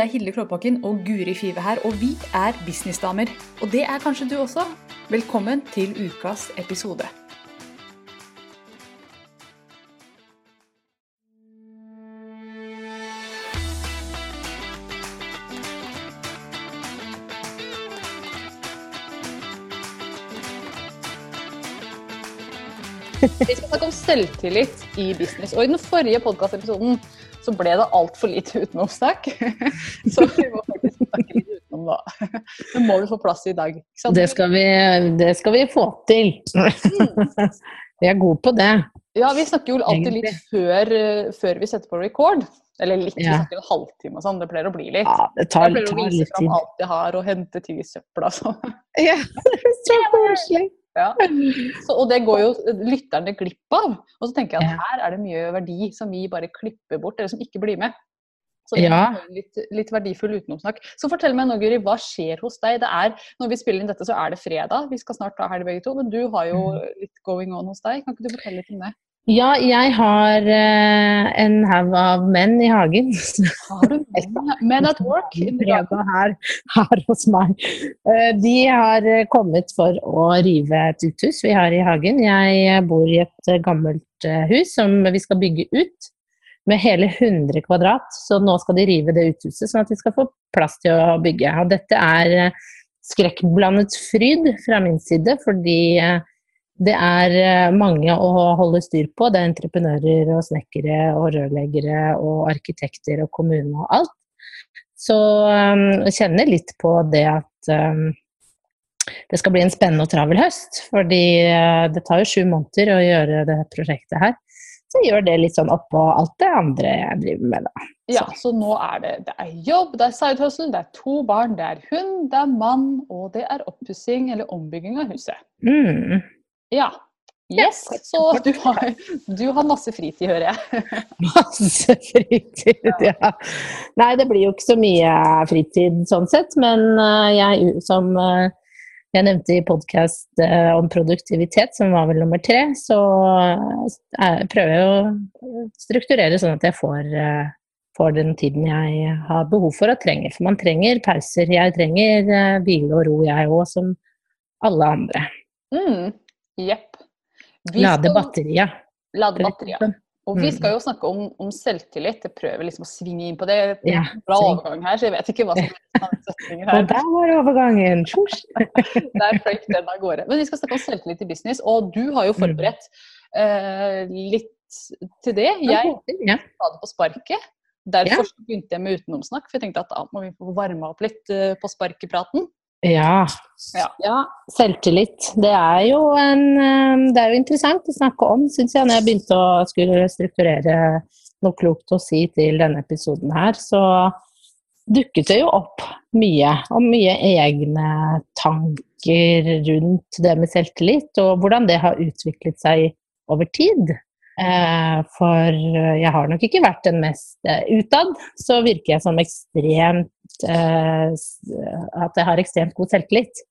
Det er Hilde Klåbakken og Guri Five her, og vi er businessdamer. Og det er kanskje du også. Velkommen til ukas episode. Vi skal snakke om selvtillit i business. Og i den forrige podkastepisoden så ble det altfor lite utenomsnakk. Så vi må faktisk snakke litt utenom da. Det må vi få plass i i dag. Det skal, vi, det skal vi få til. Vi er gode på det. Ja, vi snakker jo alltid litt før, før vi setter på record. Eller litt, vi snakker en halvtime og sånn. Det pleier å bli litt. Ja, det tar, jeg pleier å vise fram alt jeg har, og hente ting i søpla. det Ja, så koselig. Ja. Så, og det går jo lytterne glipp av. Og så tenker jeg at her er det mye verdi som vi bare klipper bort, eller som ikke blir med. Så Ja. litt, litt verdifull utenomsnakk. Så fortell meg nå, Guri, hva skjer hos deg? Det er, når vi spiller inn dette, så er det fredag. Vi skal snart ta helg begge to, men du har jo Mm. litt going on hos deg. Kan ikke du fortelle litt om det? Ja, jeg har uh, en haug av menn i hagen. Har du Men at work? her, her hos meg. Uh, De har eh, kommet for å rive et uthus vi har i hagen. Jeg bor i et gammelt uh, hus som vi skal bygge ut med hele 100 kvadrat. Så nå skal de rive det uthuset, sånn at vi skal få plass til å bygge. Og dette er skrekkblandet fryd fra min side, fordi det er eh, mange å holde styr på. Det er entreprenører og snekkere og rørleggere og arkitekter og kommune og alt. Så um, jeg kjenner litt på det at um, det skal bli en spennende og travel høst. Fordi eh, det tar jo sju måneder å gjøre det prosjektet her. Så jeg gjør det litt sånn oppå alt det andre jeg driver med, da. Ja, så nå er det, det er jobb, det er side hustle, det er to barn, det er hund, det er mann, og det er oppussing eller ombygging av huset. Mm. Ja. Yes, så du har, du har masse fritid, hører jeg. Masse fritid, ja. Nei, det blir jo ikke så mye fritid sånn sett, men eh, jeg som eh, jeg nevnte i podkast om produktivitet, som var vel nummer tre, så jeg prøver jeg å strukturere sånn at jeg får, eh, får den tiden jeg har behov for og trenger. For man trenger pauser. Jeg trenger eh, hvile og ro, jeg òg, som alle andre. Mm, Jepp. Lade batteriet. Lade batteriet. Og vi Mm. skal jo snakke om, om selvtillit. Jeg prøver liksom å svinge inn på det. Det er en bra overgang her, så jeg vet ikke hva som er her. Og der var overgangen! Der fløyt den av gårde. Men vi skal snakke om selvtillit i business, og du har jo Mm. forberedt eh, litt til det. Jeg ta det på sparket. Derfor begynte jeg med utenomsnakk, for jeg tenkte at da må vi få varma opp litt eh, på sparkepraten. Ja. Ja. Selvtillit. Det er jo en eh, Det er jo interessant å snakke om, syns jeg, når jeg begynte å skulle strukturere noe klokt å si til denne episoden her, så dukket det jo opp mye. Og mye egne tanker rundt det med selvtillit, og hvordan det har utviklet seg over tid. Eh, for jeg har nok ikke vært den mest eh, utad, så virker jeg som ekstremt eh, At jeg har ekstremt god selvtillit.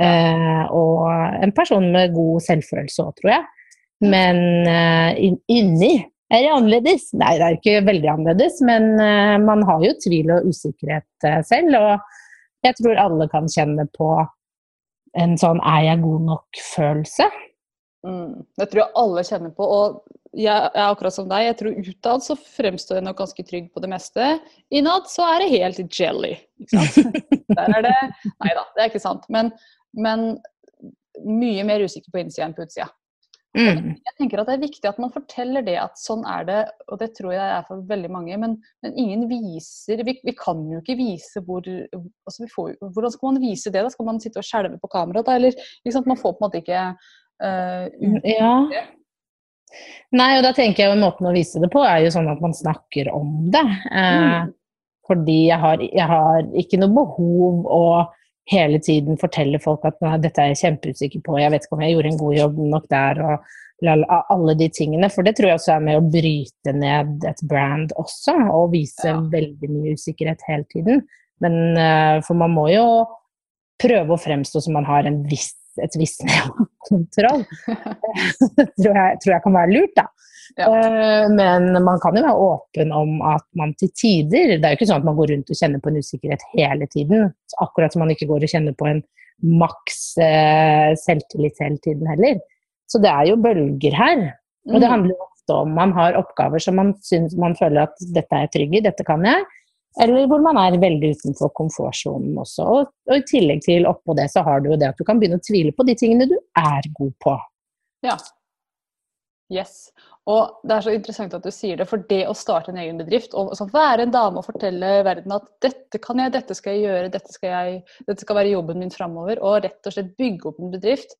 Eh, og en person med god selvfølelse òg, tror jeg. Men eh, inni er det annerledes. Nei, det er ikke veldig annerledes, men eh, man har jo tvil og usikkerhet eh, selv. Og jeg tror alle kan kjenne på en sånn 'er jeg god nok?'-følelse. Mm, det tror jeg alle kjenner på. Og jeg er akkurat som deg. Jeg tror utad så fremstår jeg nok ganske trygg på det meste. Innad så er det helt jelly. Ikke sant? Der er det Nei da, det er ikke sant. Men, men mye mer usikker på innsida enn på utsida. Mm. Jeg tenker at Det er viktig at man forteller det at sånn er det, og det tror jeg er for veldig mange. Men, men ingen viser vi, vi kan jo ikke vise hvor altså vi får, Hvordan skal man vise det? da? Skal man sitte og skjelve på kameraet da? Eller ikke? Man får på en måte ikke ut Ja. Nei, og da tenker jeg jo måten å vise det på er jo sånn at man snakker om det. Uh, Mm. Fordi jeg har, jeg har ikke noe behov å hele tiden fortelle folk at dette er jeg kjempeusikker på, jeg vet ikke om jeg gjorde en god jobb nok der, og la, la, alle de tingene. For det tror jeg også er med å bryte ned et brand også, og vise Ja. veldig mye usikkerhet hele tiden. Men uh, for man må jo prøve å fremstå som man har en viss, et visst nivå av det tror, jeg, tror jeg kan være lurt, da. Ja. Eh, Men man kan jo være åpen om at man til tider Det er jo ikke sånn at man går rundt og kjenner på en usikkerhet hele tiden. Akkurat som man ikke går og kjenner på en maks eh, selvtillit hele tiden heller. Så det er jo bølger her. Og det Mm. handler jo ofte om man har oppgaver som man synes, man føler at dette er jeg trygg i, dette kan jeg. Eller hvor man er veldig utenfor komfortsonen også. Og, og i tillegg til oppå det, så har du jo det at du kan begynne å tvile på de tingene du er god på. Ja. Yes. Og det er så interessant at du sier det, for det å starte en egen bedrift, og så være en dame og fortelle verden at dette kan jeg, dette skal jeg gjøre, dette skal, jeg, dette skal være jobben min framover, og rett og slett bygge opp en bedrift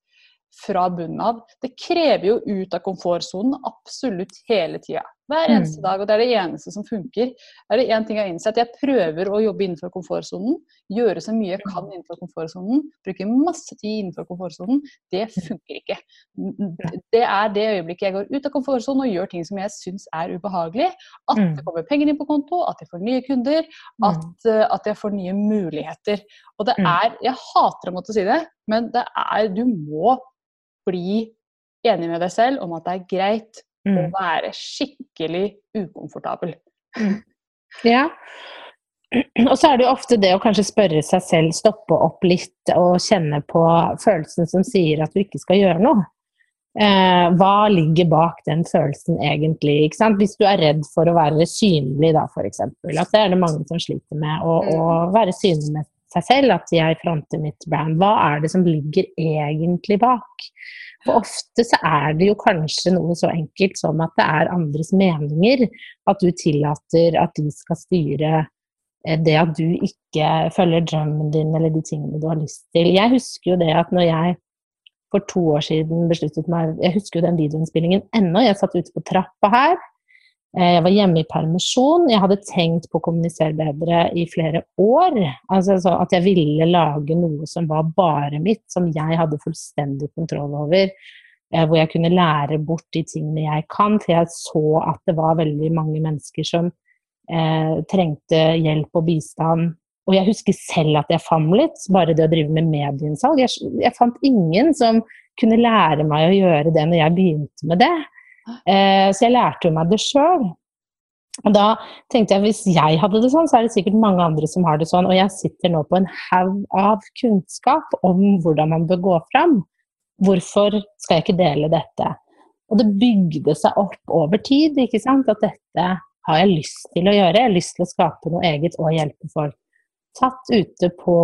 fra bunnen av, det krever jo ut av komfortsonen absolutt hele tida. Hver Mm. eneste dag, og det er det eneste som funker. Er det én ting jeg har innsett, jeg prøver å jobbe innenfor komfortsonen, gjøre så mye jeg kan innenfor komfortsonen, bruke masse tid innenfor komfortsonen. Det funker ikke. Det er det øyeblikket jeg går ut av komfortsonen og gjør ting som jeg syns er ubehagelig. At Mm. det kommer penger inn på konto, at jeg får nye kunder, at, eh, at jeg får nye muligheter. Og det Mm. er Jeg hater å måtte si det, men det er Du må bli enig med deg selv om at det er greit Mm. være skikkelig ukomfortabel. Ja. Og så er det jo ofte det å kanskje spørre seg selv, stoppe opp litt og kjenne på følelsen som sier at du ikke skal gjøre noe. Eh, hva ligger bak den følelsen egentlig? Ikke sant? Hvis du er redd for å være synlig, da f.eks. At det er det mange som sliter med. Å, å være synlig med seg selv, at jeg fronter mitt brand. Hva er det som ligger egentlig bak? For ofte så er det jo kanskje noe så enkelt som at det er andres meninger. At du tillater at de skal styre eh, det at du ikke følger drømmen din eller de tingene du har lyst til. Jeg husker jo det at når jeg for to år siden besluttet meg Jeg husker jo den videoinnspillingen ennå. Jeg satt ute på trappa her. Eh, Jeg var hjemme i permisjon. Jeg hadde tenkt på å kommunisere bedre i flere år. Altså At jeg ville lage noe som var bare mitt, som jeg hadde fullstendig kontroll over. eh, Hvor jeg kunne lære bort de tingene jeg kan. For jeg så at det var veldig mange mennesker som eh, trengte hjelp og bistand. Og jeg husker selv at jeg famlet, bare det å drive med medieinnsalg. Jeg, jeg fant ingen som kunne lære meg å gjøre det når jeg begynte med det. Eh, så jeg lærte jo meg det sjøl. Og da tenkte jeg hvis jeg hadde det sånn, så er det sikkert mange andre som har det sånn. Og jeg sitter nå på en haug av kunnskap om hvordan man bør gå fram. Hvorfor skal jeg ikke dele dette? Og det bygde seg opp over tid, ikke sant. At dette har jeg lyst til å gjøre. Jeg har lyst til å skape noe eget og hjelpe folk. Tatt ute på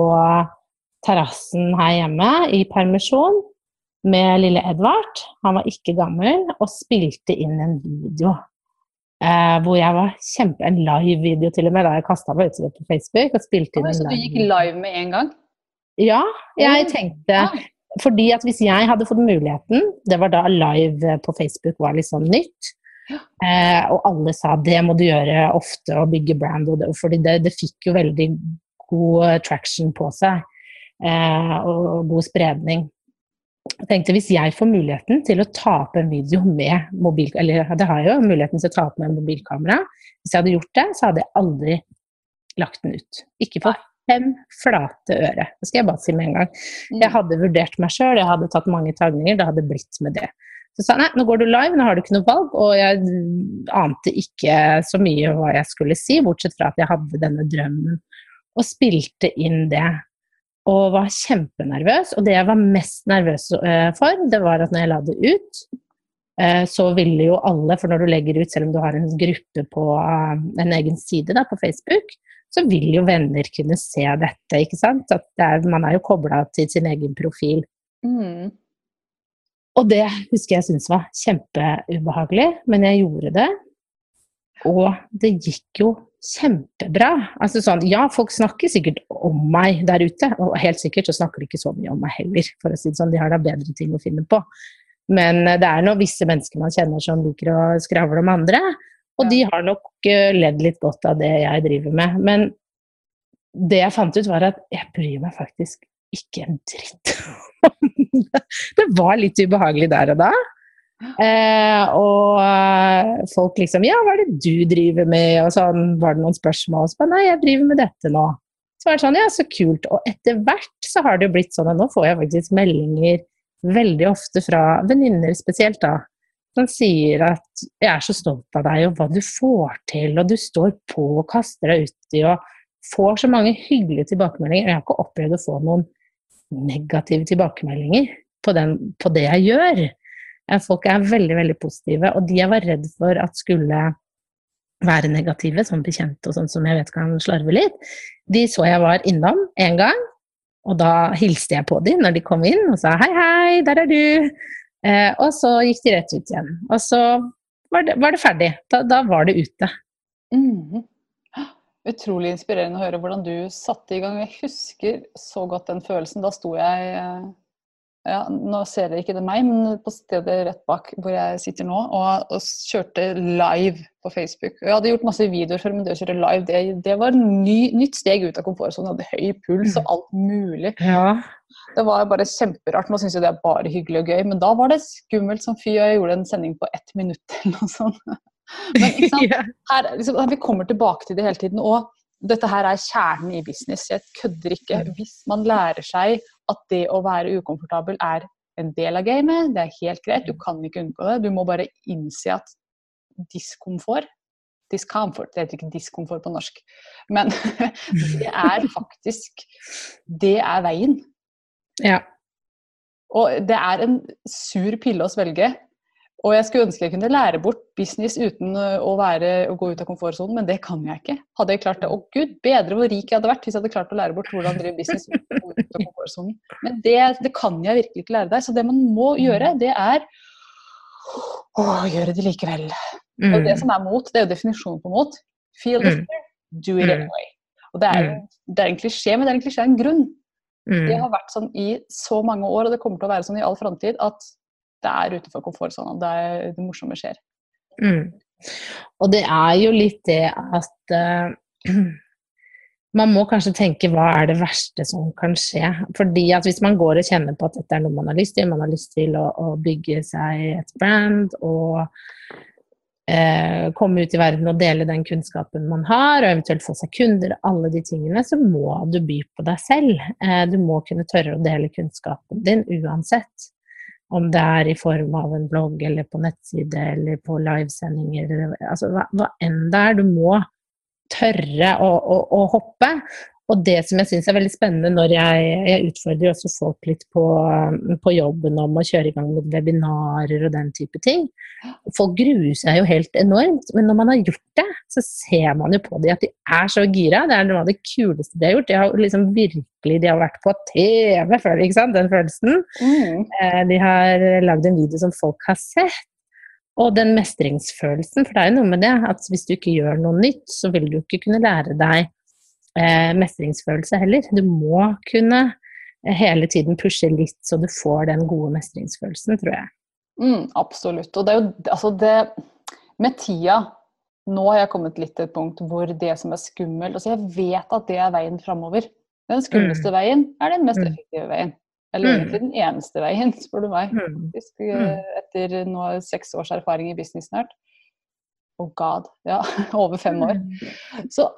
terrassen her hjemme i permisjon med lille Edvard. Han var ikke gammel, og spilte inn en video. Eh, hvor jeg var kjempe... En live-video til og med, da jeg kasta meg ut på Facebook og spilte inn en så du gikk live. med en gang? Ja, jeg tenkte Ja. Fordi at hvis jeg hadde fått muligheten Det var da live på Facebook var litt sånn nytt. Ja. Eh, og alle sa det må du gjøre ofte og bygge brand. Og det, fordi det, det fikk jo veldig god traction på seg. Eh, og, og god spredning. Jeg tenkte hvis jeg får muligheten til å ta opp en video med mobil... Eller det har jeg jo muligheten til å ta opp med mobilkamera. Hvis jeg hadde gjort det, så hadde jeg aldri lagt den ut. Ikke for fem flate øre. Det skal jeg bare si med en gang. Mm. Jeg hadde vurdert meg sjøl, jeg hadde tatt mange tagninger, det hadde blitt med det. Så sa nei, nå går du live, nå har du ikke noe valg, og jeg ante ikke så mye hva jeg skulle si, bortsett fra at jeg hadde denne drømmen, og spilte inn det. Og var kjempenervøs. Og det jeg var mest nervøs eh, for, det var at når jeg la det ut, eh, så ville jo alle, for når du legger ut, selv om du har en gruppe på eh, en egen side da, på Facebook, så vil jo venner kunne se dette, ikke sant? At det er, man er jo kobla til sin egen profil. Mm. Og det husker jeg syntes var kjempeubehagelig, men jeg gjorde det. Og det gikk jo kjempebra. Altså sånn, ja, folk snakker sikkert om meg der ute, og helt sikkert så snakker de ikke så mye om meg heller, for å si det sånn. De har da bedre ting å finne på. Men eh, det er nå visse mennesker man kjenner som liker å skravle om andre, og de har nok eh, ledd litt godt av det jeg driver med. Men det jeg fant ut, var at jeg bryr meg faktisk ikke en dritt om det. Det var litt ubehagelig der og da. Eh, og eh, folk liksom Ja, hva er det du driver med? Og sånn var det noen spørsmål. Og så bare Nei, jeg driver med dette nå. Så var det sånn, ja, så kult. Og etter hvert så har det jo blitt sånn at nå får jeg faktisk meldinger veldig ofte fra venninner spesielt, da. Som sier at 'jeg er så stolt av deg, og hva du får til', og du står på og kaster deg uti og får så mange hyggelige tilbakemeldinger. Jeg har ikke opplevd å få noen negative tilbakemeldinger på, den, på det jeg gjør. Folk er veldig, veldig positive, og de jeg var redd for at skulle være negative, som bekjente og sånn som jeg vet kan slarve litt, de så jeg var innom en gang, og da hilste jeg på dem når de kom inn og sa 'hei, hei, der er du'. Eh, og så gikk de rett ut igjen. Og så var det, var det ferdig. Da, da, var det ute. Mm. Utrolig inspirerende å høre hvordan du satte i gang. Jeg husker så godt den følelsen. Da sto jeg eh, ja, Nå ser dere ikke det meg, men på stedet rett bak hvor jeg sitter nå, og, og kjørte live på Facebook. Jeg hadde gjort masse videoer før, men det å kjøre live, det, det var ny, nytt steg ut av komfortsonen. Hadde høy puls og alt mulig. Ja. Det var bare kjemperart. Nå syns jeg det er bare hyggelig og gøy, men da var det skummelt som fy. Jeg gjorde en sending på ett minutt eller noe sånt. Men ikke sant? Her, liksom, vi kommer tilbake til det hele tiden. og dette her er kjernen i business. Jeg kødder ikke. Hvis man lærer seg at det å være ukomfortabel er en del av gamet, det er helt greit, du kan ikke unngå det. Du må bare innse at diskomfort Discomfort, det heter ikke diskomfort på norsk. Men det er faktisk Det er veien. Ja. Og det er en sur pille å svelge. Og jeg skulle ønske jeg kunne lære bort business uten å, være, å gå ut av komfortsonen, men det kan jeg ikke. Hadde jeg klart det, Å gud, bedre hvor rik jeg hadde vært hvis jeg hadde klart å lære bort hvordan drive business uten å gå ut av komfortsonen. Men det, det, kan jeg virkelig ikke lære deg. Så det man må gjøre, det er å gjøre det likevel. Mm. Og det som er mot, det er jo definisjonen på mot. Feel the mm. fear, do it mm. anyway. Og det er, det er en klisjé, men det er en klisjé en grunn. Det har vært sånn i så mange år, og det kommer til å være sånn i all framtid, at det er utenfor komfortsonen. Det, er, det morsomme skjer. Mm. Og det er jo litt det at uh, man må kanskje tenke hva er det verste som kan skje. Fordi at hvis man går og kjenner på at dette er noe man har lyst til, man har lyst til å, å bygge seg et brand og uh, komme ut i verden og dele den kunnskapen man har, og eventuelt få seg kunder, alle de tingene, så må du by på deg selv. Uh, du må kunne tørre å dele kunnskapen din uansett. Om det er i form av en blogg eller på nettside eller på livesendinger, altså hva, hva, enn det er. Du må tørre å, å, å hoppe. Og det som jeg syns er veldig spennende når jeg, jeg utfordrer også folk litt på, på, jobben om å kjøre i gang med webinarer og den type ting. Folk gruer seg jo helt enormt, men når man har gjort det, så ser man jo på dem at de er så gira. Det er noe av det kuleste de har gjort. De har liksom virkelig de har vært på TV før, ikke sant, den følelsen. Mm. Eh, de har lagd en video som folk har sett. Og den mestringsfølelsen, for det er jo noe med det at hvis du ikke gjør noe nytt, så vil du ikke kunne lære deg eh, mestringsfølelse heller. Du må kunne eh, hele tiden pushe litt, så du får den gode mestringsfølelsen, tror jeg. Mm, absolutt. Og det er jo altså det Med tida Nå har jeg kommet litt til et punkt hvor det som er skummelt altså Jeg vet at det er veien framover. Den skumleste mm. veien er den mest mm. effektive veien. Eller mm. egentlig den eneste veien, spør du meg. Mm. Eh, etter nå seks års erfaring i business snart. Oh god. Ja, over fem år. Så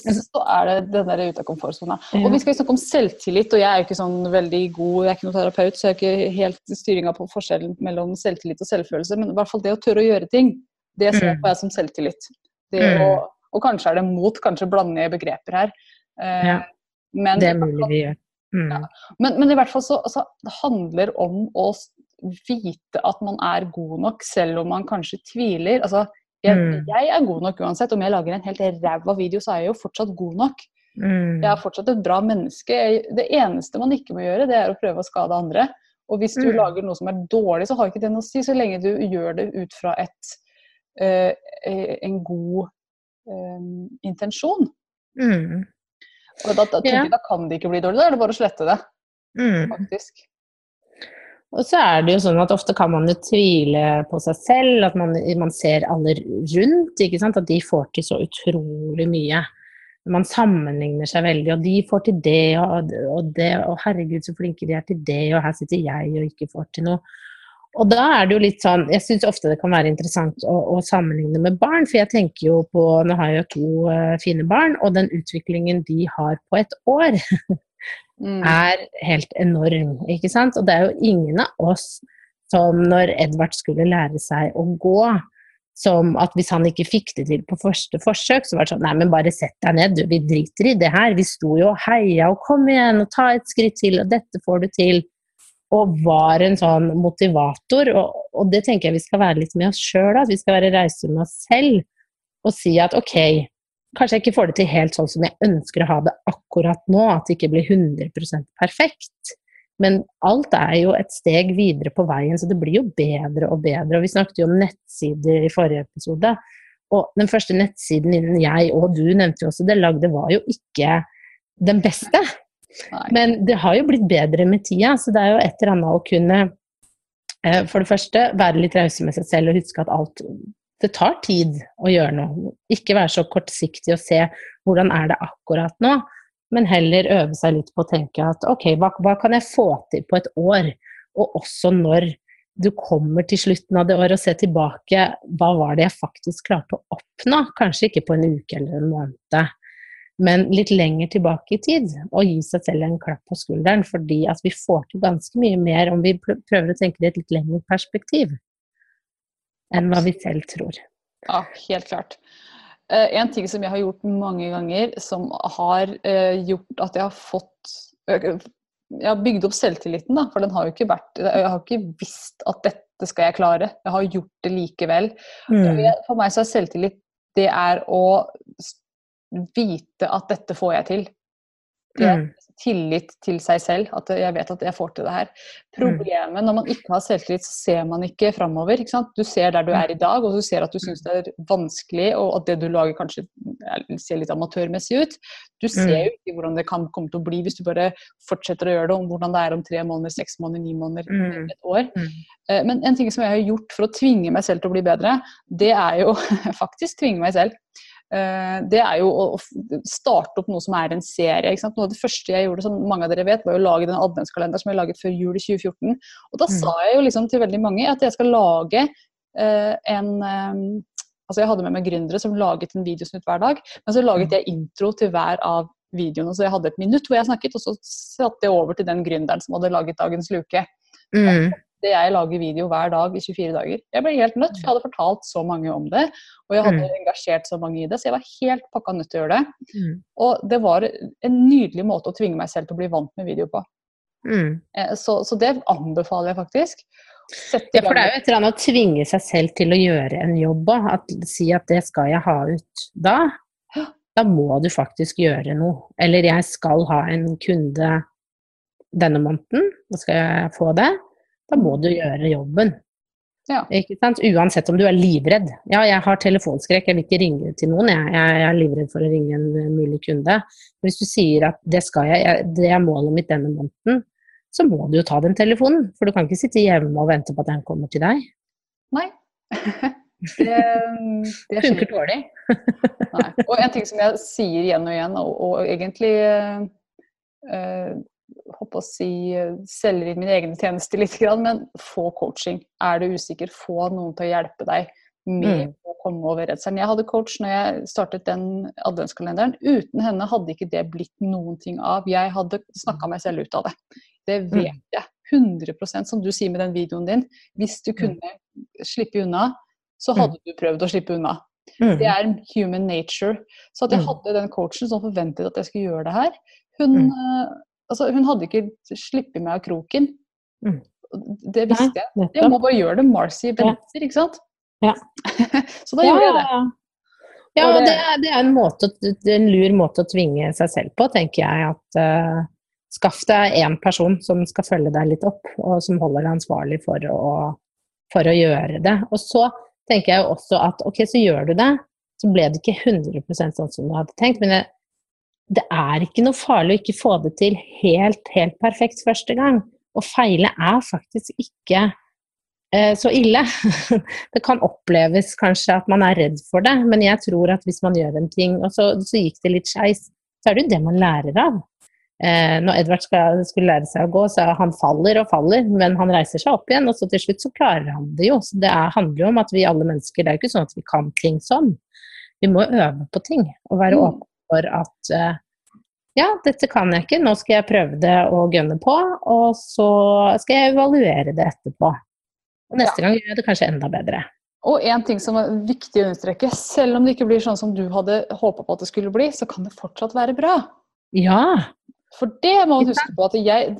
så er det den der ute av komfortsona. Ja. Og vi skal snakke om selvtillit, og jeg er jo ikke sånn veldig god, jeg er ikke noen terapeut, så jeg har ikke helt styringa på forskjellen mellom selvtillit og selvfølelse, men i hvert fall det å tørre å gjøre ting, det ser mm. på jeg som selvtillit. Mm. Å, og kanskje er det mot, kanskje blande begreper her. Eh, ja. Men, det er mulig vi gjør. Mm. Ja. Men, men, i hvert fall så altså, det handler om å vite at man er god nok, selv om man kanskje tviler. altså jeg, mm. jeg, er god nok uansett. Om jeg lager en helt ræva video, så er jeg jo fortsatt god nok. Mm. Jeg er fortsatt et bra menneske. Det eneste man ikke må gjøre, det er å prøve å skade andre. Og hvis du mm. lager noe som er dårlig, så har ikke det noe å si, så lenge du gjør det ut fra et, uh, en god uh, intensjon. Mm. Og da, da, ja. da, kan det ikke bli dårlig, da er det bare å slette det. Mm. Faktisk. Og så er det jo sånn at ofte kan man jo tvile på seg selv, at man, man ser alle rundt, at de får til så utrolig mye. Man sammenligner seg veldig, og de får til det og, og det, og herregud så flinke de er til det, og her sitter jeg og ikke får til noe. Og da er det jo litt sånn Jeg syns ofte det kan være interessant å, å, sammenligne med barn, for jeg tenker jo på Nå har jeg jo to uh, fine barn, og den utviklingen de har på et år mm. er helt enorm. ikke sant? Og det er jo ingen av oss som når Edvard skulle lære seg å gå, som at hvis han ikke fikk det til på første forsøk, så var det sånn Nei, men bare sett deg ned, du, vi driter i det her. Vi sto jo og heia og kom igjen og ta et skritt til, og dette får du til. Og var en sånn motivator. Og, og det tenker jeg vi skal være litt med oss sjøl, at vi skal være rause med oss selv og si at ok, kanskje jeg ikke får det til helt sånn som jeg ønsker å ha det akkurat nå, at det ikke blir 100% perfekt. Men alt er jo et steg videre på veien, så det blir jo bedre og bedre. Og vi snakket jo om nettsider i forrige episode. Og den første nettsiden jeg og du nevnte jo også det lagde, var jo ikke den beste. Nei. Men det har jo blitt bedre med tida, så det er jo et eller annet å kunne eh, for det første være litt rause med seg selv og huske at alt det tar tid å gjøre noe. Ikke være så kortsiktig og se hvordan er det akkurat nå men heller øve seg litt på å tenke at ok, hva, hva, kan jeg få til på et år? Og også når du kommer til slutten av det året og ser tilbake, hva var det jeg faktisk klarte å oppnå? Kanskje ikke på en uke eller en måned, men litt lenger tilbake i tid. Og gi seg selv en klapp på skulderen, fordi at vi får til ganske mye mer om vi prøver å tenke det i et litt lengre perspektiv enn hva vi selv tror. Ja, helt klart. Eh, en ting som jeg har gjort mange ganger, som har uh, gjort at jeg har fått uh, Jeg har bygd opp selvtilliten, da, for den har jo ikke vært Jeg har ikke visst at dette skal jeg klare. Jeg har gjort det likevel. Mm. For meg så er selvtillit det er å vite at dette får jeg til. Det mm. tillit til seg selv, at jeg vet at jeg får til det her. Mm. Problemet når man ikke har selvtillit, så ser man ikke framover. Du ser der du er i dag, og du ser at du syns det er vanskelig, og at det du lager kanskje ser litt amatørmessig ut. Du ser mm. jo ikke hvordan det kan komme til å bli hvis du bare fortsetter å gjøre det, om hvordan det er om tre måneder, seks måneder, ni måneder, et år. Eh, men en ting som jeg har gjort for å tvinge meg selv til å bli bedre, det er jo faktisk tvinge meg selv. Eh, det er jo å starte opp noe som er en serie. Noe av det første jeg gjorde, som mange av dere vet, var å lage den adventskalender som jeg laget før jul i 2014. Og da mm. sa jeg jo liksom til veldig mange at jeg skal lage uh, en um, Altså jeg hadde med meg gründere som laget en videosnutt hver dag, men så laget mm. jeg intro til hver av videoene. Så jeg hadde et minutt hvor jeg snakket, og så satte jeg over til den gründeren som hadde laget dagens luke. Mm det jeg lager video hver dag i 24 dager. Jeg ble helt nødt, for jeg hadde fortalt så mange om det. Og jeg hadde mm. engasjert så mange i det, så jeg var helt pakka nødt til å gjøre det. Mm. Og det var en nydelig måte å tvinge meg selv til å bli vant med video på. Mm. Eh, så, så, det anbefaler jeg faktisk. Ja, for det er jo et eller annet å tvinge seg selv til å gjøre en jobb òg. Si at det skal jeg ha ut da. Da må du faktisk gjøre noe. Eller jeg skal ha en kunde denne måneden. Da skal jeg få det. Da må du gjøre jobben. Ja. Uansett om du er livredd. Ja, jeg har telefonskrekk, jeg vil ikke ringe til noen. Jeg, jeg, er livredd for å ringe en eh, mulig kunde. Men hvis du sier at det, skal jeg, det er målet mitt denne måneden, så må du jo ta den telefonen. For du kan ikke sitte hjemme og vente på at den kommer til deg. Nei. det, det funker dårlig. Nei. Og en ting som jeg sier igjen og igjen, og, og egentlig uh, håper å si, selger inn min egen tjeneste litt, men få coaching. Er du usikker, få noen til å hjelpe deg med mm. å komme over redselen. Jeg hadde coach når jeg startet den adventskalenderen. Uten henne hadde ikke det blitt noen ting av. Jeg hadde snakka meg selv ut av det. Det mm. vet jeg. 100% som du sier med den videoen din. Hvis du mm. kunne slippe unna, så hadde du prøvd å slippe unna. Det er human nature. Så at jeg hadde den coachen som forventet at jeg skulle gjøre det her, hun eh, Altså, hun hadde ikke sluppet meg av kroken. Mm. Det visste jeg. Jeg må bare gjøre det. Marcy venter, ikke sant? Ja. så da ja, gjorde jeg det. Ja, ja og det, er, det er en, måte, en, lur måte å tvinge seg selv på, tenker jeg. At uh, skaff deg én person som skal følge deg litt opp, og som holder deg ansvarlig for å, for å gjøre det. Og så tenker jeg jo også at ok, så gjør du det. Så ble det ikke 100% sånn som du hadde tenkt, men jeg det er ikke noe farlig å ikke få det til helt, helt perfekt første gang. Å feile er faktisk ikke eh, så ille. det kan oppleves kanskje at man er redd for det, men jeg tror at hvis man gjør en ting, og så, så gikk det litt skeis, så er det jo det man lærer av. Eh, når Edvard skal, skulle lære seg å gå, så han faller og faller, men han reiser seg opp igjen, og så til slutt så klarer han det jo. Så det er, handler jo om at vi alle mennesker, det er jo ikke sånn at vi kan ting sånn. Vi må øve på ting og være mm. åpne for at uh, ja, dette kan jeg ikke, nå skal jeg prøve det og gønne på, og så skal jeg evaluere det etterpå. Og neste gang gjør jeg det kanskje enda bedre. Og en ting som er viktig å understreke, selv om det ikke blir sånn som du hadde håpa på at det skulle bli, så kan det fortsatt være bra. Ja. For det må man huske på at jeg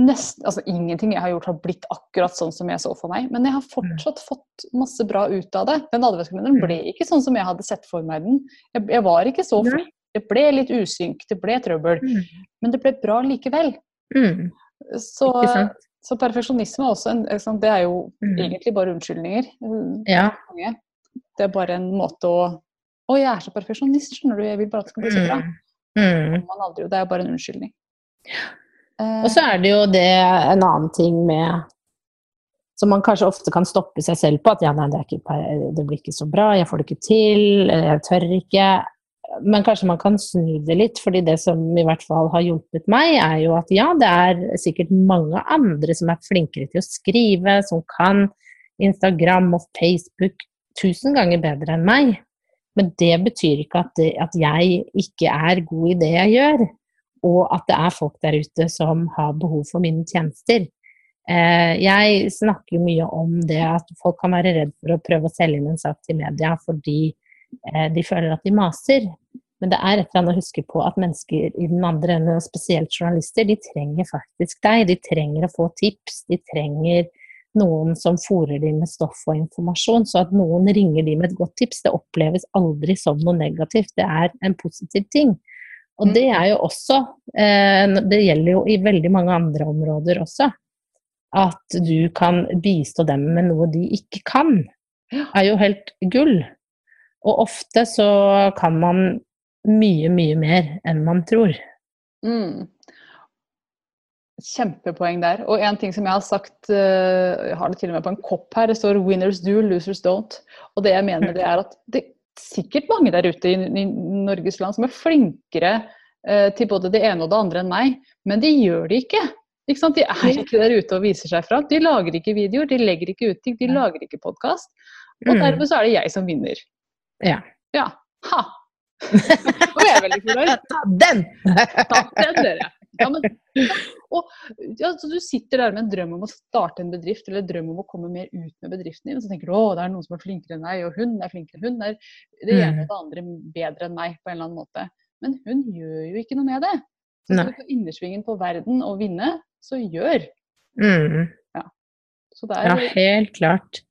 nesten, altså Ingenting jeg har gjort har blitt akkurat sånn som jeg så for meg, men jeg har fortsatt fått masse bra ut av det. Den adventskalenderen ble ikke sånn som jeg hadde sett for meg den. Jeg, jeg var ikke så flink. Det ble litt usynk, det ble trøbbel. Mm. Men det ble bra likevel. Mm. Så, så perfeksjonisme er også en, det er jo Mm. egentlig bare unnskyldninger. Ja. Det er bare en måte å Å, jeg er så perfeksjonist, skjønner du. Jeg vil bare at det skal bli så bra. Mm. Mm. Det er bare en unnskyldning. Og så er det jo det en annen ting med Som man kanskje ofte kan stoppe seg selv på. At ja, nei, det, ikke, det blir ikke så bra, jeg får det ikke til, jeg tør ikke. Men kanskje man kan snu det litt, fordi det som i hvert fall har hjulpet meg, er jo at ja, det er sikkert mange andre som er flinkere til å skrive, som kan Instagram og Facebook tusen ganger bedre enn meg. Men det betyr ikke at, det, at jeg ikke er god i det jeg gjør og at det er folk der ute som har behov for mine tjenester. Eh, jeg snakker jo mye om det at folk kan være redd for å prøve å selge inn en sak til media fordi eh, de føler at de maser. Men det er et eller annet å huske på at mennesker i den andre enden, spesielt journalister, de trenger faktisk deg. De trenger å få tips. De trenger noen som fòrer dem med stoff og informasjon. Så at noen ringer dem med et godt tips, det oppleves aldri som noe negativt. Det er en positiv ting. Og det er jo også eh, Det gjelder jo i veldig mange andre områder også. At du kan bistå dem med noe de ikke kan, er jo helt gull. Og ofte så kan man mye, mye mer enn man tror. Mm. Kjempepoeng der. Og en ting som jeg har sagt, eh, jeg har det til og med på en kopp her, det står 'winners do, losers don't'. Og det jeg mener det er at det sikkert mange der ute i, i Norges land som er flinkere eh, til både det ene og det andre enn meg, men de gjør det ikke. Ikke? De er ikke der ute og viser seg fram. De lager ikke videoer, de legger ikke ut ting, de lager ikke podkast. Og Mm. dermed så er det jeg som vinner. Ja. Ja. Ha! jeg er veldig fornøyd. Ta den! Ta den, dere. Ja, men, og, ja, så du sitter der med en drøm om å starte en bedrift, eller en drøm om å komme mer ut med bedriften din, og så tenker du å, det er noen som er flinkere enn meg, og hun er flinkere enn hun. er det ene Mm. og det andre bedre enn meg, på en eller annen måte. Men hun gjør jo ikke noe med det. Så hvis skal du få innersvingen på verden og vinne, så gjør. Mm. Så det Ja, er helt klart.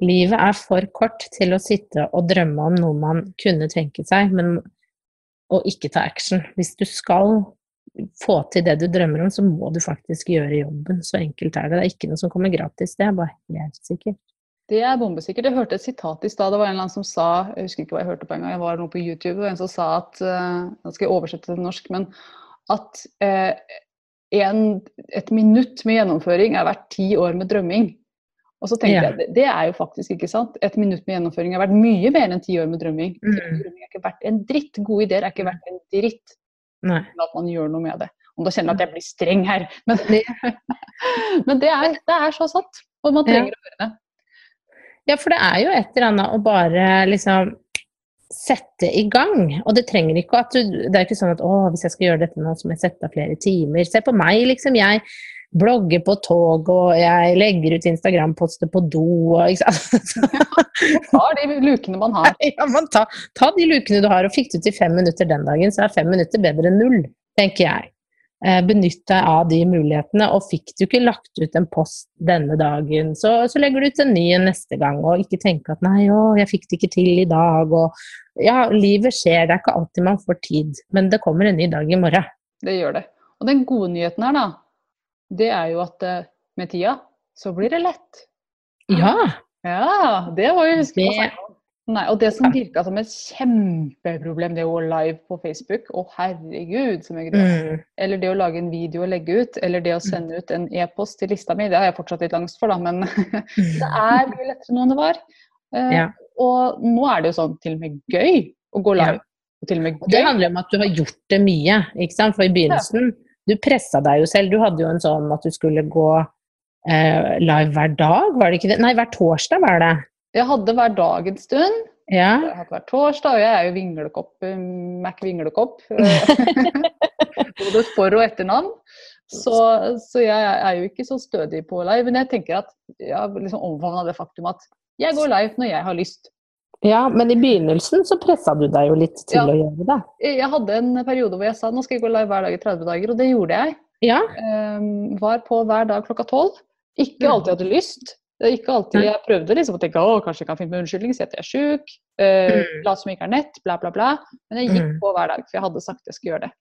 Livet er for kort til å sitte og drømme om noe man kunne tenke seg, men å ikke ta action. Hvis du skal få til det du drømmer om, så må du faktisk gjøre jobben. Så enkelt er det. Det er ikke noe som kommer gratis, det er bare helt sikkert. Det er bombesikkert. Jeg hørte et sitat i stad. Det var en eller annen som sa Jeg husker ikke hva jeg hørte på en gang. Jeg var noe på YouTube, og en som sa at eh, Nå skal jeg oversette til norsk, men at eh, en, et minutt med gjennomføring er verdt ti år med drømming. Og så tenkte Ja. jeg, det, det er jo faktisk ikke sant. Et minutt med gjennomføring er verdt mye mer enn ti år med drømming. Mm. drømming er ikke verdt en dritt. Gode ideer er ikke verdt en dritt Nei. at man gjør noe med det. Om da kjenner jeg at jeg blir streng her. Men, men det, er, det er så sant. Og man Ja. trenger å høre det. Ja, for det er jo et eller annet å bare liksom sette i gang. Og det trenger ikke at du Det er ikke sånn at å, hvis jeg skal gjøre dette nå, så må jeg sette av flere timer. Se på meg, liksom. Jeg blogger på tog, og jeg legger ut Instagram-poster på do og ikke sant. tar de lukene man har. Ja, man ta, ta de lukene du har, og fikk du til fem minutter den dagen, så er fem minutter bedre enn null, tenker jeg. Eh, Benytt deg av de mulighetene, og fikk du ikke lagt ut en post denne dagen, så, så legger du ut en ny en neste gang, og ikke tenke at nei, å, jeg fikk det ikke til i dag, og ja, livet skjer, det er ikke alltid man får tid, men det kommer en ny dag i morgen. Det gjør det. Og den gode nyheten her, da, det er jo at eh, med tida så blir det lett. Ja, Ja, det var jo huske på. Det-. Nei, og det som virka som et kjempeproblem, det å live på Facebook, å herregud, så mye greier. mm, Eller det å lage en video og legge ut, eller det å sende ut en e-post til lista mi, det har jeg fortsatt litt angst for, da, men det er mye lettere nå enn det var. Eh, Ja. Og nå er det jo sånn til og med gøy å gå live. Og til og med Og det handler om at du har gjort det mye, ikke sant? For i begynnelsen, du pressa deg jo selv. Du hadde jo en sånn at du skulle gå eh, live hver dag, var det ikke det? Nei, hver torsdag var det. Jeg hadde hver dag en stund. Ja. Jeg har hatt hver torsdag, og jeg er jo vinglekopp, eh, Mac Vinglekopp. Både for- og etternavn. Så, så jeg er jo ikke så stødig på live. Men jeg tenker at jeg har liksom omfavna det faktum at jeg går live når jeg har lyst. Ja, men i begynnelsen så pressa du deg jo litt til Ja. å gjøre det. Jeg hadde en periode hvor jeg sa nå skal jeg gå live hver dag i 30 dager, og det gjorde jeg. Ja. Um, var på hver dag klokka tolv. Ikke alltid hadde lyst. Det Ikke alltid, jeg prøvde liksom å tenke å, kanskje jeg kan finne på unnskyldning, si at jeg er sjuk, uh, Mm. late som jeg ikke har nett, bla, bla, bla. Men jeg gikk Mm. på hver dag, for jeg hadde sagt jeg skulle gjøre det.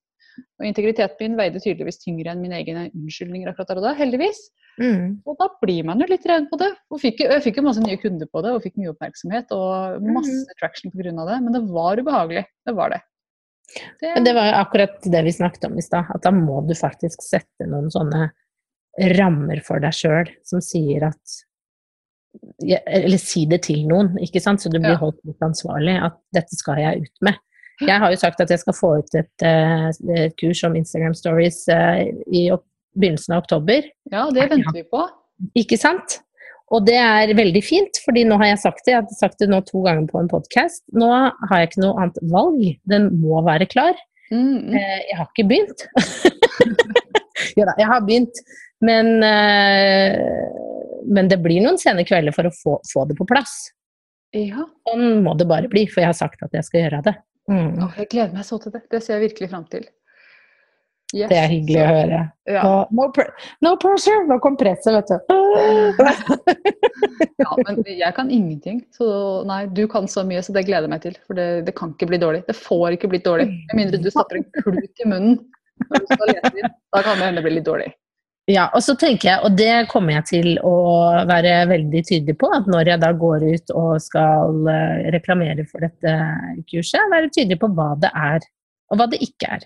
Og integriteten min veide tydeligvis tyngre enn mine egne unnskyldninger akkurat der og da, heldigvis. Mm. Og da blir man jo litt redd på det. Og fikk, jeg fikk jo masse nye kunder på det, og fikk mye oppmerksomhet og masse mm. traction pga. det. Men det var ubehagelig. Det var det. det, det var jo akkurat det vi snakket om i stad, at da må du faktisk sette noen sånne rammer for deg sjøl som sier at Eller si det til noen, ikke sant, så du blir Ja. holdt litt ansvarlig. At dette skal jeg ut med. Jeg har jo sagt at jeg skal få ut et, eh, et kurs om Instagram stories eh, i begynnelsen av oktober. ja, det venter vi på. Ikke sant? Og det er veldig fint, fordi nå har jeg sagt det. Jeg har sagt det nå to ganger på en podkast. Nå har jeg ikke noe annet valg. Den må være klar. Mm, mm. Eh, Jeg har ikke begynt. jo da, jeg har begynt. Men, men det blir noen sene kvelder for å få, få det på plass. Ja. Sånn må det bare bli, for jeg har sagt at jeg skal gjøre det. Mm. Åh, jeg gleder meg så til det. Det ser jeg virkelig fram til. Yes. Det er hyggelig å høre. Ja. No, no pressure! Nå kom presset, vet du. ja, men jeg kan ingenting. Så nei, du kan så mye, så det gleder jeg meg til. For det, det kan ikke bli dårlig. Det får ikke blitt dårlig. Med mindre du stapper en klut i munnen når du skal lese inn. Da kan det hende det blir litt dårlig. Ja, og så tenker jeg, og det kommer jeg til å være veldig tydelig på, at når jeg da går ut og skal eh, reklamere for dette kurset, være tydelig på hva det er, og hva det ikke er.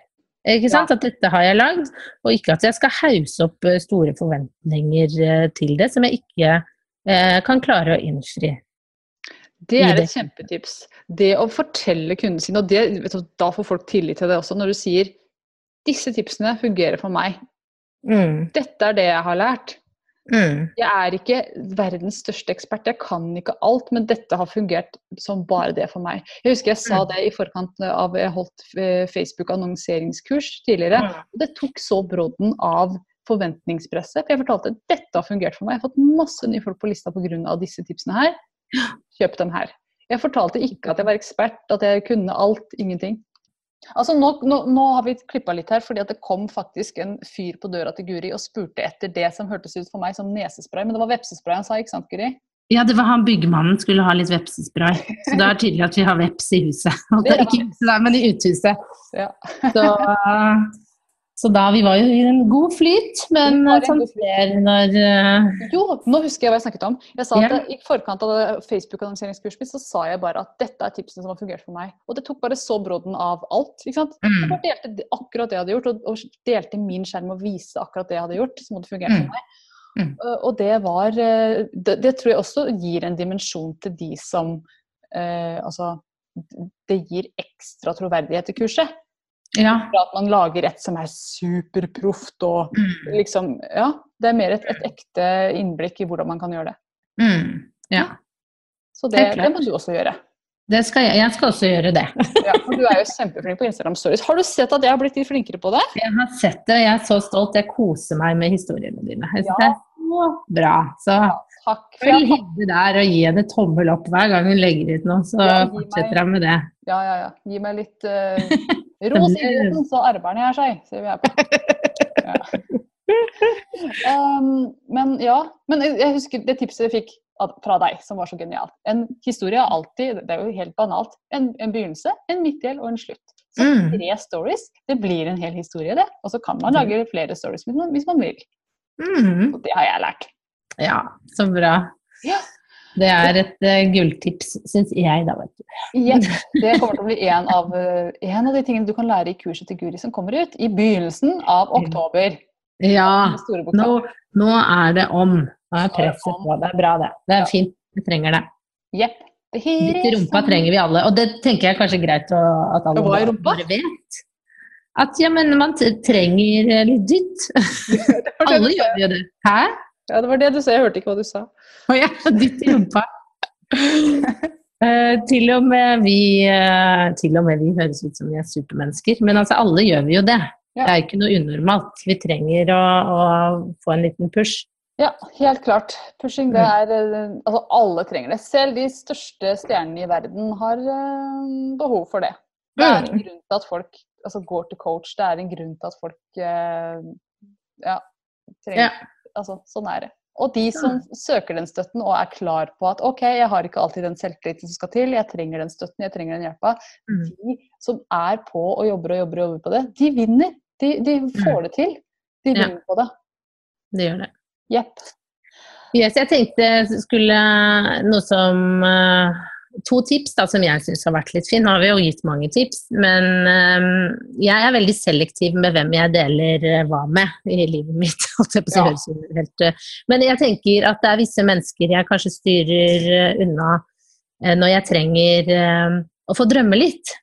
Ikke sant? At dette har jeg lagd, og ikke at jeg skal hause opp eh, store forventninger eh, til det, som jeg ikke eh, kan klare å innfri. Det er det. et kjempetips. Det å fortelle kundene sine, og det, du, da får folk tillit til det også, når du sier disse tipsene fungerer for meg. Mm, Dette er det jeg har lært. mm, Jeg er ikke verdens største ekspert, jeg kan ikke alt, men dette har fungert som bare det for meg. Jeg husker jeg sa Mm. det i forkant av jeg holdt eh, Facebook-annonseringskurs tidligere. Mm. og Det tok så brodden av forventningspresset. For jeg fortalte at dette har fungert for meg. Jeg har fått masse nye folk på lista pga. disse tipsene her. Kjøp dem her. Jeg fortalte ikke at jeg var ekspert, at jeg kunne alt. Ingenting. Altså nå, nå, nå har vi klippa litt her, fordi at det kom faktisk en fyr på døra til Guri og spurte etter det som hørtes ut for meg som nesespray. Men det var vepsespray han sa, ikke sant, Guri? Ja, det var han byggmannen skulle ha litt vepsespray. Så det er tydelig at vi har veps i huset. Ikke i huset, da, men i uthuset. Ja. Så, så da vi var jo i en god flyt, men en sånn når uh... Jo, nå husker jeg hva jeg snakket om. Jeg sa at Ja. I forkant av Facebook-annonseringskurset mitt så sa jeg bare at dette er tipsene som har fungert for meg. Og det tok bare så brodden av alt. ikke sant? Jeg mm, bare delte akkurat det jeg hadde gjort, og, og delte min skjerm og vise akkurat det jeg hadde gjort. som hadde fungert for Mm. meg. Mm. Uh, Og det var uh, det, det tror jeg også gir en dimensjon til de som uh, Altså, det gir ekstra troverdighet til kurset. Ja. For at man lager et som er superproft og Mm, liksom Ja, det er mer et, et ekte innblikk i hvordan man kan gjøre det. mm, ja. Så det, det må du også gjøre. Det skal jeg, jeg skal også gjøre det. Ja, for du er jo kjempeflink på Instagram Stories. Har du sett at jeg har blitt litt flinkere på det? Jeg har sett det, jeg er så stolt. Jeg koser meg med historiene dine. Jeg synes Ja. det er så bra. Så Takk. Følg jeg, Hilde der og gi henne tommel opp hver gang hun legger ut noe, så Ja, fortsetter hun med det. ja, ja, ja. Gi meg litt uh, ros i idretten, så arbeider gjør seg, sier vi her på. Ja. Um, men ja. Men jeg, jeg husker det tipset jeg fikk fra deg, som var så genialt. En historie er alltid, det er jo helt banalt, en, en begynnelse, en midtdel og en slutt. Så Mm. tre stories, det blir en hel historie, det. Og så kan man lage flere stories hvis man, hvis man vil. Mm. Og det har jeg lært. Ja, så bra. Ja. Det er et uh, gulltips, syns jeg, da, vet du. Yes, det kommer til å bli en av, uh, en av de tingene du kan lære i kurset til Guri som kommer ut i begynnelsen av oktober. Ja, nå, nå er det om. Nå er presset på. Det er bra, det. Det er fint. Vi trenger det. Yep. Litt i rumpa trenger vi alle. Og det tenker jeg kanskje er greit å, at alle bare- bare vet. At ja, men man trenger litt dytt. Alle gjør jo det. Hæ? Ja, det var det du sa. Jeg hørte ikke hva du sa. Å ja, dytt i rumpa. Uh, til, og med vi, uh, til og med vi høres ut som vi er supermennesker, men altså alle gjør vi jo det. Det er ikke noe unormalt. Vi trenger å, å få en liten push. Ja, helt klart. Pushing, det er eh, Altså, alle trenger det. Selv de største stjernene i verden har uh, behov for det. Det er en grunn til at folk altså, går til coach. Det er en grunn til at folk ja, trenger ja. Altså, sånn er det. Og de som ja. søker den støtten og er klar på at OK, jeg har ikke alltid den selvtilliten som skal til, jeg trenger den støtten, jeg trenger den hjelpa. Mm. De som er på og jobber og jobber og jobber på det, de vinner. De, de får mm. det til. De vinner på det. Det gjør det. Jepp. Yes, jeg tenkte skulle noe som uh, To tips da, som jeg syns har vært litt fint. Nå har vi jo gitt mange tips, men um, jeg er veldig selektiv med hvem jeg deler uh, hva med i livet mitt. Ja. Helt, uh, men jeg tenker at det er visse mennesker jeg kanskje styrer unna når jeg trenger å få drømme litt.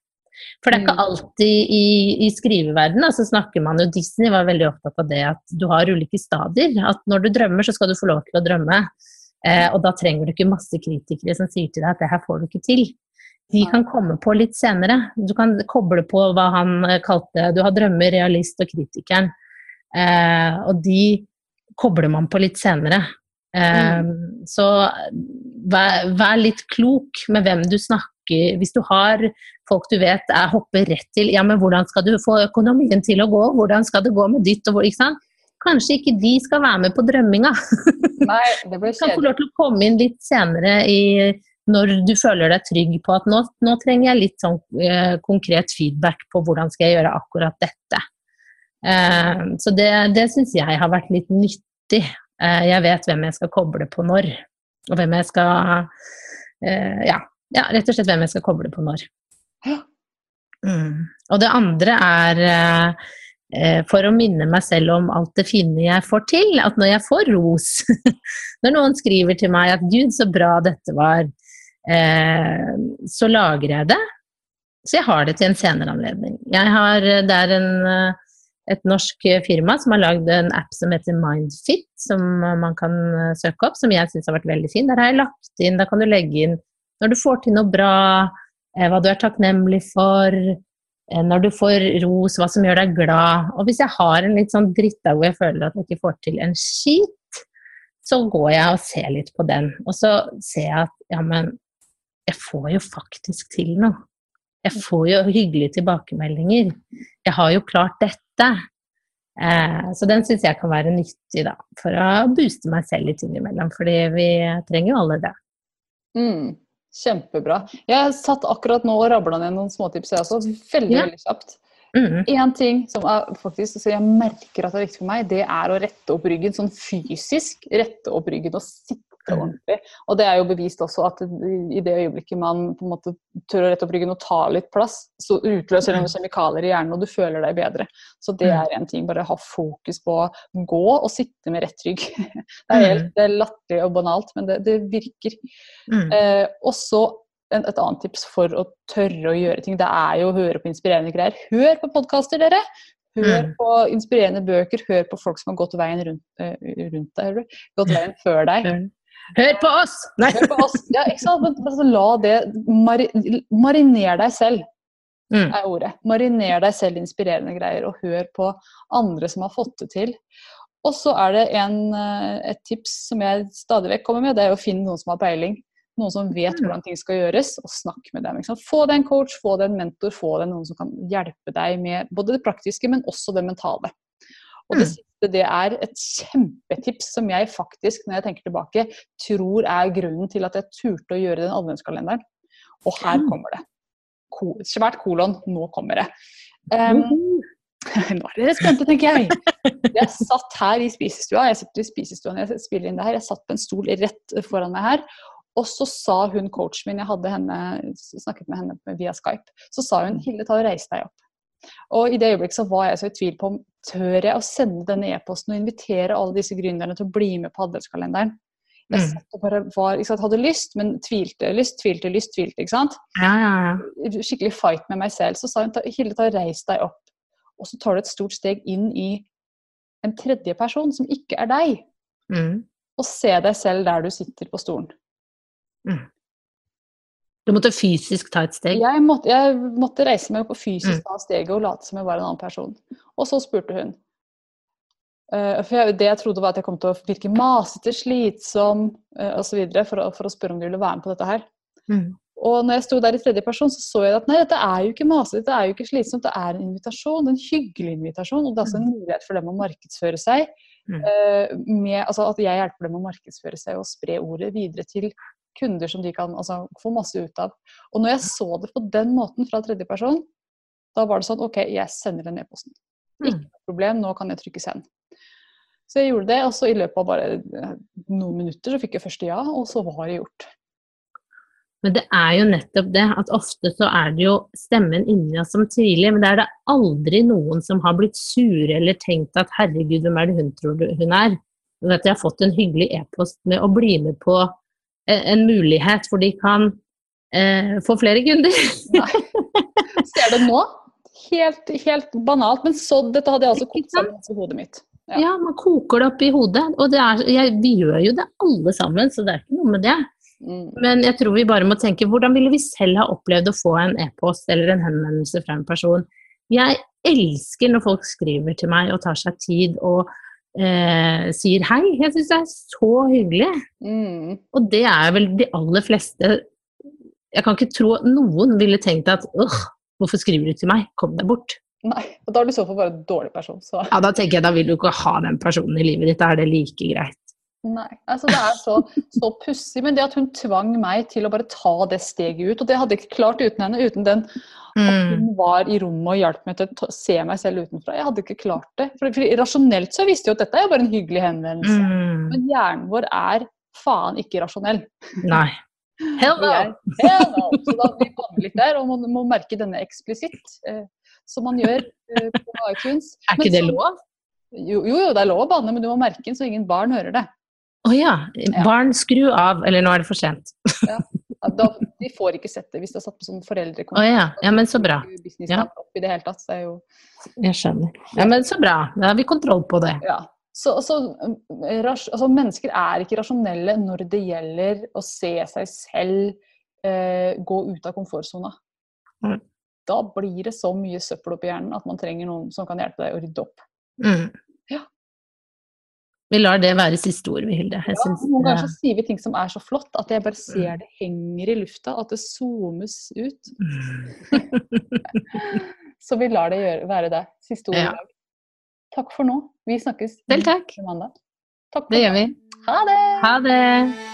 For det er ikke mm. alltid i, i skriveverdenen, så snakker man jo Disney var veldig opptatt av det at du har ulike stadier. At når du drømmer, så skal du få lov til å drømme. Eh, og da trenger du ikke masse kritikere som sier til deg at det her får du ikke til. De kan komme på litt senere. Du kan koble på hva han eh, kalte Du har drømmer, realist og kritikeren. Eh, og de kobler man på litt senere. Eh, mm. Så vær, vær, litt klok med hvem du snakker Hvis du har folk du vet er hopper rett til Ja, men hvordan skal du få økonomien til å gå? Hvordan skal det gå med ditt og hvor? Ikke sant? Kanskje ikke de skal være med på drømminga. Nei, det blir kjedelig. Kan få lov til å komme inn litt senere i, når du føler deg trygg på at nå, nå trenger jeg litt sånn eh, konkret feedback på hvordan skal jeg gjøre akkurat dette. Eh, så det, det syns jeg har vært litt nyttig. Eh, jeg vet hvem jeg skal koble på når, og hvem jeg skal eh, ja, ja, rett og slett hvem jeg skal koble på når. Mm. Og det andre er eh, for å minne meg selv om alt det fine jeg får til. At når jeg får ros, når noen skriver til meg at 'gud, så bra dette var', eh, så lager jeg det. Så jeg har det til en senere anledning. Jeg har, det er en, eh, et norsk firma som har lagd en app som heter Mindfit, som man kan eh, søke opp, som jeg syns har vært veldig fin. Der har jeg lagt inn, da kan du legge inn når du får til noe bra, Eh, hva du er takknemlig for, eh, når du får ros, hva som gjør deg glad. Og hvis jeg har en litt sånn drittdag hvor jeg føler at jeg ikke får til en skit, så går jeg og ser litt på den. Og så ser jeg at ja, men jeg får jo faktisk til noe. Jeg får jo hyggelige tilbakemeldinger. Jeg har jo klart dette. Eh, så den syns jeg kan være nyttig da, for å booste meg selv litt innimellom. Fordi vi trenger jo alle det. Mm. Kjempebra. Jeg satt akkurat nå og rabla ned noen småtips, jeg også. Veldig, ja. veldig kjapt. Én mm. ting som er faktisk, så jeg merker at det er viktig for meg, det er å rette opp ryggen. Sånn fysisk rette opp ryggen og sitte ordentlig. Og det er jo bevist også at i det øyeblikket man på en måte tør å rette opp ryggen og ta litt plass, så utløser det kjemikalier i hjernen, og du føler deg bedre. Så det er en ting. Bare ha fokus på å gå og sitte med rett rygg. Det er helt er latterlig og banalt, men det, det virker. Mm. Eh, og så et annet tips for å tørre å gjøre ting, det er jo å høre på inspirerende greier. Hør på podkaster, dere! Hør mm. på inspirerende bøker, hør på folk som har gått veien rundt, uh, rundt deg, gått veien før deg. Hør på oss! Nei. Hør på oss. Ja, ikke sant? Men, altså, la det mari, Mariner deg selv, mm. er ordet. Mariner deg selv inspirerende greier, og hør på andre som har fått det til. Og så er det en, eh, et tips som jeg stadig vekk kommer med, det er å finne noen som har peiling. Noen som vet mm. hvordan ting skal gjøres, og snakk med dem. Få deg en coach, få deg en mentor, få deg noen som kan hjelpe deg med både det praktiske, men også det mentale. Og det mm. siste det er et kjempetips som jeg faktisk, når jeg tenker tilbake, tror er grunnen til at jeg turte å gjøre den adventskalenderen. Og her kommer det. Svært kolon, nå kommer det. Um, nå er dere spente, tenker jeg. Jeg satt her i spisestua, jeg sitter i spisestua når jeg spiller inn det her. Jeg satt på en stol rett foran meg her. Og så sa hun coachen min, jeg hadde henne, snakket med henne via Skype, så sa hun Hilde, ta og reis deg opp. Og i det øyeblikket så var jeg så i tvil på om tør jeg å sende denne e-posten og invitere alle disse gründerne til å bli med på adventskalenderen. Jeg mm. satt og bare var, sant, hadde lyst, men tvilte. Lyst, tvilte, lyst, tvilte. ikke sant? Ja, ja, ja. Skikkelig fight med meg selv. Så sa hun Hilde, ta reis deg opp. Og så tar du et stort steg inn i en tredje person som ikke er deg. Mm. Og se deg selv der du sitter på stolen. Mm. Du måtte fysisk ta et steg? Jeg måtte, jeg måtte reise meg opp og fysisk Mm. ta steget og late som jeg var en annen person. Og så spurte hun. Uh, for jeg, det jeg trodde var at jeg kom til å virke masete, slitsom uh, osv. For, å- for å spørre om de ville være med på dette her. Mm. Og når jeg sto der i tredje person, så så jeg at nei, dette er jo ikke masete, dette er jo ikke slitsomt, det er en invitasjon, en hyggelig invitasjon. Og det er også en mulighet for dem å markedsføre seg. Mm. Uh, med, altså At jeg hjelper dem å markedsføre seg og spre ordet videre til kunder som de kan altså, få masse ut av. Og når jeg så det på den måten fra tredje person, da var det sånn OK, jeg sender den e-posten. Ikke Mm. noe problem, nå kan jeg trykke send. Så jeg gjorde det, og så i løpet av bare eh, noen minutter så fikk jeg første ja, og så var det gjort. Men det er jo nettopp det, at ofte så er det jo stemmen inni oss som tviler, men det er det aldri noen som har blitt sure eller tenkt at herregud, hvem er det hun tror hun er? Men at jeg har fått en hyggelig e-post med å bli med på en mulighet hvor de kan eh, få flere kunder. Ser du nå? Helt, helt banalt, men så, dette hadde jeg altså kokt i hodet mitt. Ja. Ja, man koker det opp i hodet. Og det er, jeg, vi gjør jo det alle sammen, så det er ikke noe med det. Mm. Men jeg tror vi bare må tenke hvordan ville vi selv ha opplevd å få en e-post eller en henvendelse fra en person? Jeg elsker når folk skriver til meg og tar seg tid og eh, sier hei. Jeg syns det er så hyggelig. Mm. Og det er vel de aller fleste Jeg kan ikke tro noen ville tenkt at åh, hvorfor skriver du til meg? Kom deg bort. Nei, og da er du i så fall bare en dårlig person. Så. Ja, da tenker jeg da vil du ikke ha den personen i livet ditt. Da er det like greit. Nei, altså Det er så, så pussig. Men det at hun tvang meg til å bare ta det steget ut, og det hadde jeg ikke klart uten henne, uten den at Mm. hun var i rommet og hjalp meg til å se meg selv utenfra. Jeg hadde ikke klart det. For, for Rasjonelt så visste jeg jo at dette er jo bare en hyggelig henvendelse. Mm. Men hjernen vår er faen ikke rasjonell. Nei. Hell no! hell no. Så da vi banner litt der, og man må merke denne eksplisitt, eh, som man gjør eh, på iTunes. Er Men ikke det lov? Jo, jo, jo, det er lov å banne, men du må merke den så ingen barn hører det. Å ja. Barn, skru av. Eller nå er det for sent. Ja, da, de får ikke sett det hvis det er satt på sånn Å Oh, ja. ja, men så bra. Ja. opp i det hele tatt, så er jo Jeg skjønner. Ja, men så bra. Da har vi kontroll på det. Ja. Så, så ras, altså, mennesker er ikke rasjonelle når det gjelder å se seg selv eh, gå ut av komfortsona. Mm. Da blir det så mye søppel oppi hjernen at man trenger noen som kan hjelpe deg å rydde opp. Mm. Vi lar det være siste ord, vi, Hilde. Ja, noen ganger så sier vi ting som er så flott at jeg bare Mm. ser det henger i lufta, at det zoomes ut. Så vi lar det gjøre, være det. Siste ord i Ja. dag. Takk for nå. Vi snakkes Selv takk. mandag. Takk Det gjør vi. Ha det! Ha det!